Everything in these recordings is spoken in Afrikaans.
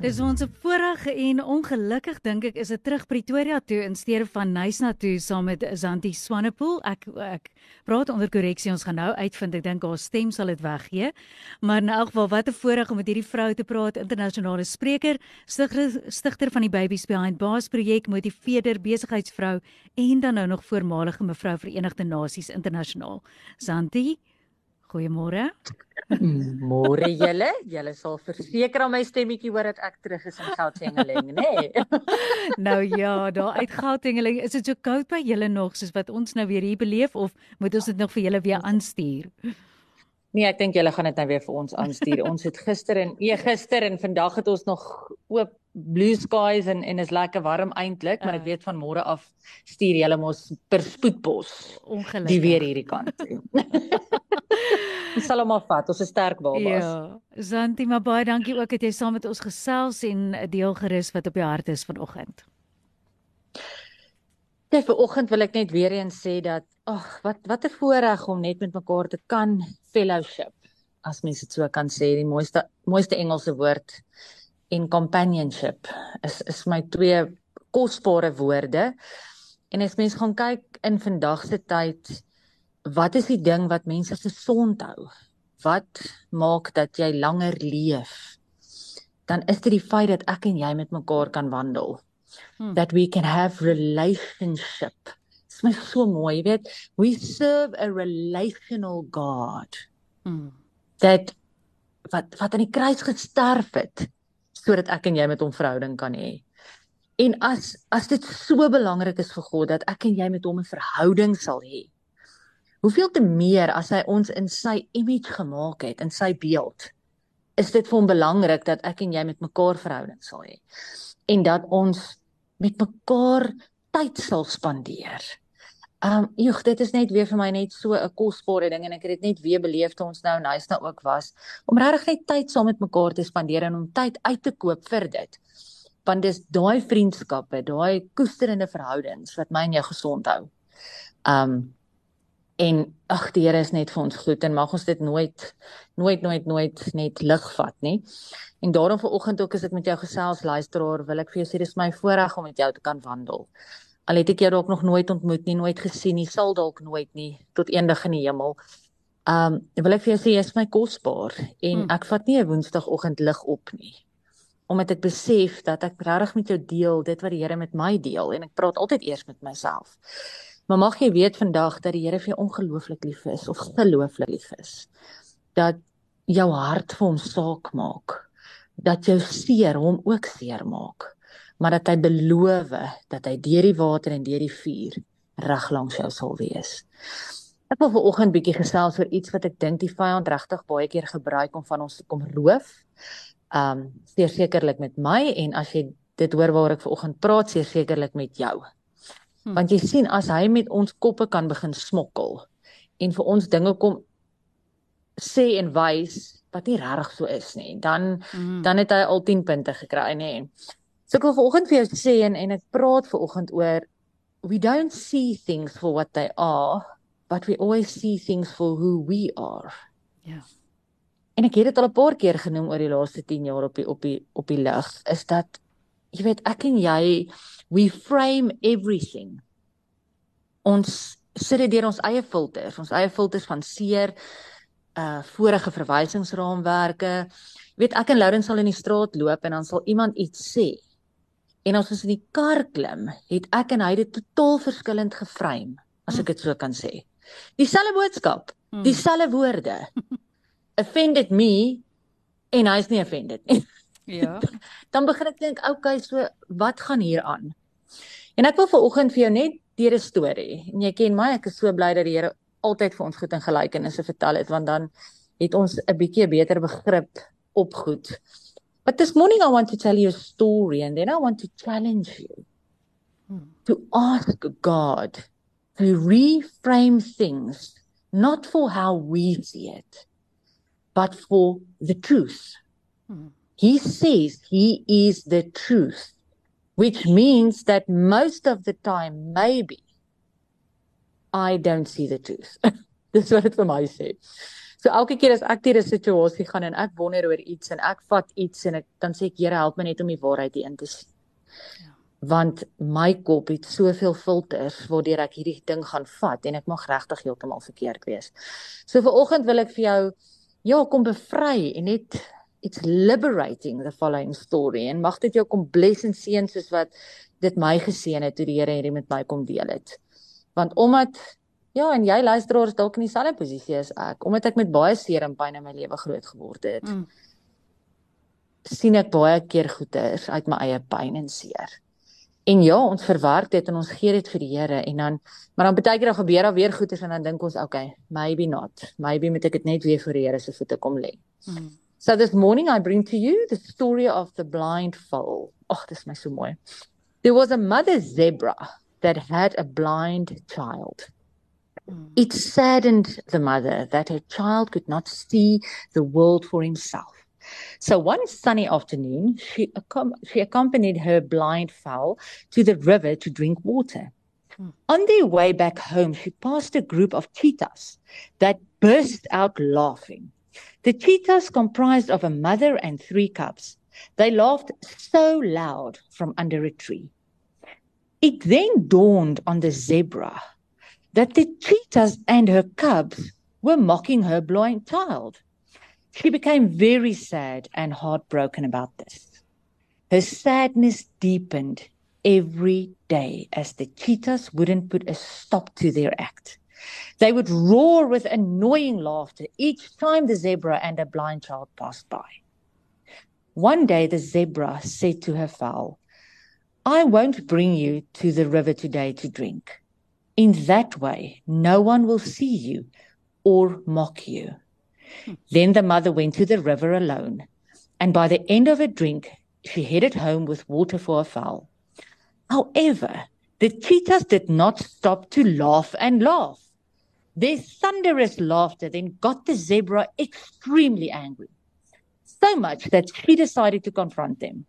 Dis ons voorreg en ongelukkig dink ek is dit terug Pretoria toe in steede van Nysna toe saam met Zanti Swanepoel. Ek ek praat onder korreksie, ons gaan nou uitvind. Ek dink haar stem sal dit weggee. Maar in elk geval wat 'n voorreg om met hierdie vrou te praat, internasionale spreker, stigter, stigter van die Babies Behind Bars projek, motiveerder, besigheidsvrou en dan nou nog voormalige mevrou Verenigde Nasies internasionaal. Zanti, goeiemôre. Môre julle, julle sal verseker aan my stemmetjie hoor dat ek terug is in Gautengling, nê? Nee. nou ja, daar uit Gautengling, is dit so koud by julle nog soos wat ons nou weer hier beleef of moet ons dit nog vir julle weer aanstuur? Nee, ek dink julle gaan dit nou weer vir ons aanstuur. ons het gister en eergister en vandag het ons nog oop blue skies en en is lekker warm eintlik, maar ek ah. weet van môre af stuur julle mos per spoedpos. Ongelukkig. Die weer hierdie kant. Ons sal hom afvat. Ons is sterk babas. Ja. Zanti, maar baie dankie ook dat jy saam met ons gesels en 'n deel gerus wat op jou hart is vanoggend. Net vanoggend wil ek net weer eens sê dat ag, wat wat 'n voorreg om net met mekaar te kan fellowship. As mens dit so kan sê, die mooiste mooiste Engelse woord en companionship is is my twee kosbare woorde. En as mens gaan kyk in vandag se tyd, wat is die ding wat mense gesond hou? Wat maak dat jy langer leef? Dan is dit die feit dat ek en jy met mekaar kan wandel. Hmm. That we can have relationship. Dit is so mooi, jy weet, we serve a relational God. Hmm. Dat wat wat aan die kruis gesterf het sodat ek en jy met hom verhouding kan hê. En as as dit so belangrik is vir God dat ek en jy met hom 'n verhouding sal hê, Hoeveel te meer as hy ons in sy image gemaak het, in sy beeld. Is dit vir hom belangrik dat ek en jy met mekaar verhouding sal hê en dat ons met mekaar tyd sal spandeer. Um joh, dit is net weer vir my net so 'n kosbare ding en ek het dit net weer beleef toe ons nou nice nou ook was om regtig net tyd saam met mekaar te spandeer en om tyd uit te koop vir dit. Want dis daai vriendskappe, daai koesterende verhoudings wat my en jou gesond hou. Um en ag die Here is net vir ons goed en mag ons dit nooit nooit nooit nooit net lig vat nie. En daarom vanoggend ook as ek met jou gesels luisteraar, wil ek vir jou sê dis my voorreg om met jou te kan wandel. Al het ek jou dalk nog nooit ontmoet nie, nooit gesien nie, sal dalk nooit nie tot eendag in die hemel. Um wil ek vir jou sê jy is my kosbaar en hmm. ek vat nie 'n woensdagoggend lig op nie. Omdat ek besef dat ek regtig met jou deel dit wat die Here met my deel en ek praat altyd eers met myself. Maar mag jy weet vandag dat die Here vir jou ongelooflik lief is of gelooflik lief is. Dat jou hart vir hom saak maak. Dat jou seer hom ook seer maak. Maar dat hy beloof dat hy deur die water en deur die vuur reg langs jou sal wees. Ek wil vanoggend bietjie gesels oor iets wat ek dink die vyand regtig baie keer gebruik om van ons te kom roof. Um sekerlik met my en as jy dit hoor waar ek vanoggend praat, sekerlik met jou. Hmm. Want jy sien as hy met ons koppe kan begin smokkel en vir ons dinge kom sê en wys wat nie regtig so is nie, dan hmm. dan het hy al 10 punte gekry, nê. So ek wil vanoggend vir jou sê en en ek praat vanoggend oor we don't see things for what they are, but we always see things for who we are. Ja. Yeah. En ek het dit al 'n paar keer genoem oor die laaste 10 jaar op die op die op die lig is dat jy weet ek en jy we frame everything. Ons sit dit deur ons eie filters ons eie filters van seer uh vorige verwysingsraamwerke. Weet ek en Lauren sal in die straat loop en dan sal iemand iets sê. En as ons in die kar klim het ek en hy dit totaal verskillend geframe as ek dit so kan sê. Dieselfde boodskap hmm. dieselfde woorde. Offended me en hy's nie offended nie Ja. Dan begin ek dink, okay, so wat gaan hier aan? En ek wil vanoggend vir jou net deur 'n storie. En jy ken my, ek is so bly dat die Here altyd vir ons goed en gelykenisse vertel het want dan het ons 'n bietjie beter begrip op goed. But this morning I want to tell you a story and then I want to challenge you hmm. to ask God to reframe things not for how we see it but for the truth. Hmm. He says he is the truth. which means that most of the time maybe I don't see the truth. Dis wat dit vir my sê. So elke keer as ek deur 'n situasie gaan en ek wonder oor iets en ek vat iets en ek dan sê ek Here help my net om die waarheid in te sien. Ja. Want my kop het soveel filters waardeur ek hierdie ding gaan vat en ek mag regtig heeltemal verkeerd wees. So vir oggend wil ek vir jou ja, kom bevry en net it's liberating the following story en mag dit jou kom bless en seën soos wat dit my geseën het toe die Here hierdie met my kom deel het. Want omdat ja, en jy luisteraars dalk in dieselfde posisie as ek, omdat ek met baie seer en pyn in my lewe groot geword het. Mm. sien ek baie keer goeters uit my eie pyn en seer. En ja, ons verwerk dit en ons gee dit vir die Here en dan maar dan baie keer dan gebeur daar weer goeters en dan dink ons, okay, maybe not. Maybe moet ek dit net weer vir die Here se voete kom lê. Mm. So this morning I bring to you the story of the blind foal. Oh, this my so mooi. There was a mother zebra that had a blind child. Mm. It saddened the mother that her child could not see the world for himself. So one sunny afternoon, she, accom- she accompanied her blind fowl to the river to drink water. Mm. On their way back home, she passed a group of cheetahs that burst out laughing. The cheetahs comprised of a mother and three cubs. They laughed so loud from under a tree. It then dawned on the zebra that the cheetahs and her cubs were mocking her blind child. She became very sad and heartbroken about this. Her sadness deepened every day as the cheetahs wouldn't put a stop to their act. They would roar with annoying laughter each time the zebra and a blind child passed by. One day the zebra said to her fowl, I won't bring you to the river today to drink. In that way, no one will see you or mock you. Then the mother went to the river alone, and by the end of her drink, she headed home with water for a fowl. However, the cheetahs did not stop to laugh and laugh. Their thunderous laughter then got the zebra extremely angry. So much that she decided to confront them.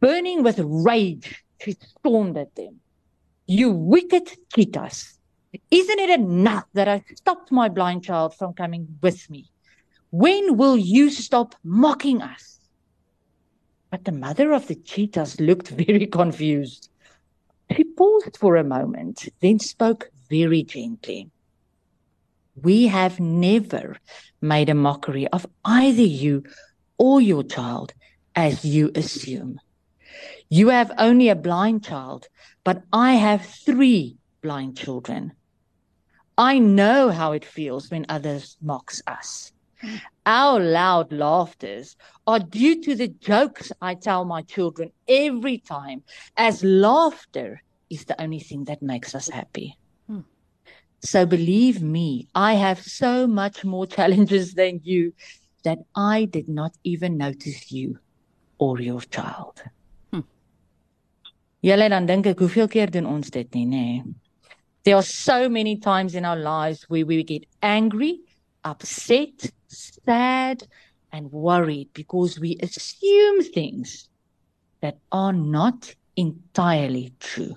Burning with rage, she stormed at them. You wicked cheetahs! Isn't it enough that I stopped my blind child from coming with me? When will you stop mocking us? But the mother of the cheetahs looked very confused. She paused for a moment, then spoke very gently. We have never made a mockery of either you or your child, as you assume. You have only a blind child, but I have three blind children. I know how it feels when others mocks us. Our loud laughters are due to the jokes I tell my children every time, as laughter is the only thing that makes us happy. So believe me, I have so much more challenges than you that I did not even notice you or your child. Hm. Julle dan dink ek hoeveel keer doen ons dit nie, nê? There are so many times in our lives where we get angry, upset, sad and worried because we assume things that are not entirely true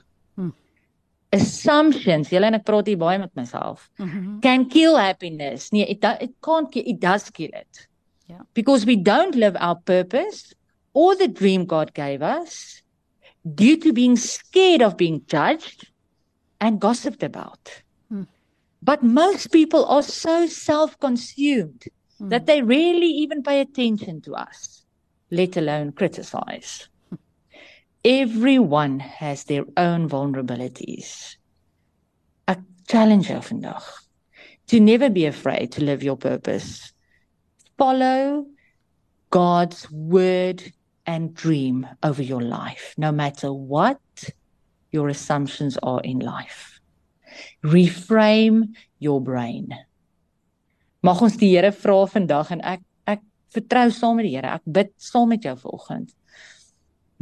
assumptions julle en ek praat hier baie met myself mm -hmm. can kill happiness nee it, it can't kill, it does kill it yeah because we don't live our purpose or the dream god gave us due to being scared of being judged and gossiped about mm. but most people are so self-consumed mm. that they rarely even pay attention to us let alone criticize Everyone has their own vulnerabilities. A challenge jou vandag to never be afraid to live your purpose. Follow God's word and dream over your life, no matter what your assumptions are in life. Reframe your brain. Mag ons die Here vra vandag en ek ek vertrou saam met die Here. Ek bid saam met jou vanoggend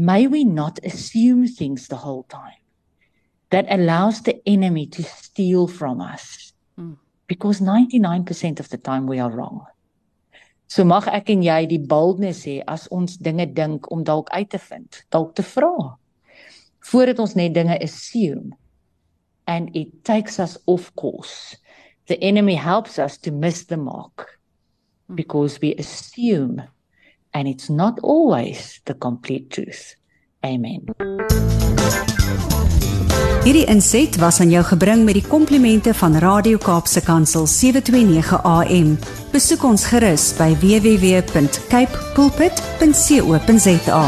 may we not assume things the whole time that allows the enemy to steal from us mm. because 99% of the time we are wrong so mag ek en jy die boldness hê as ons dinge dink om dalk uit te vind dalk te vra voordat ons net dinge assume and it takes us off course. The enemy helps us to miss the mark because we assume and it's not always the complete truth. Amen. Hierdie inset was aan jou gebring met die komplimente van Radio Kaapse Kansel 729 AM. Besoek ons gerus by www.cape pulpit.co.za.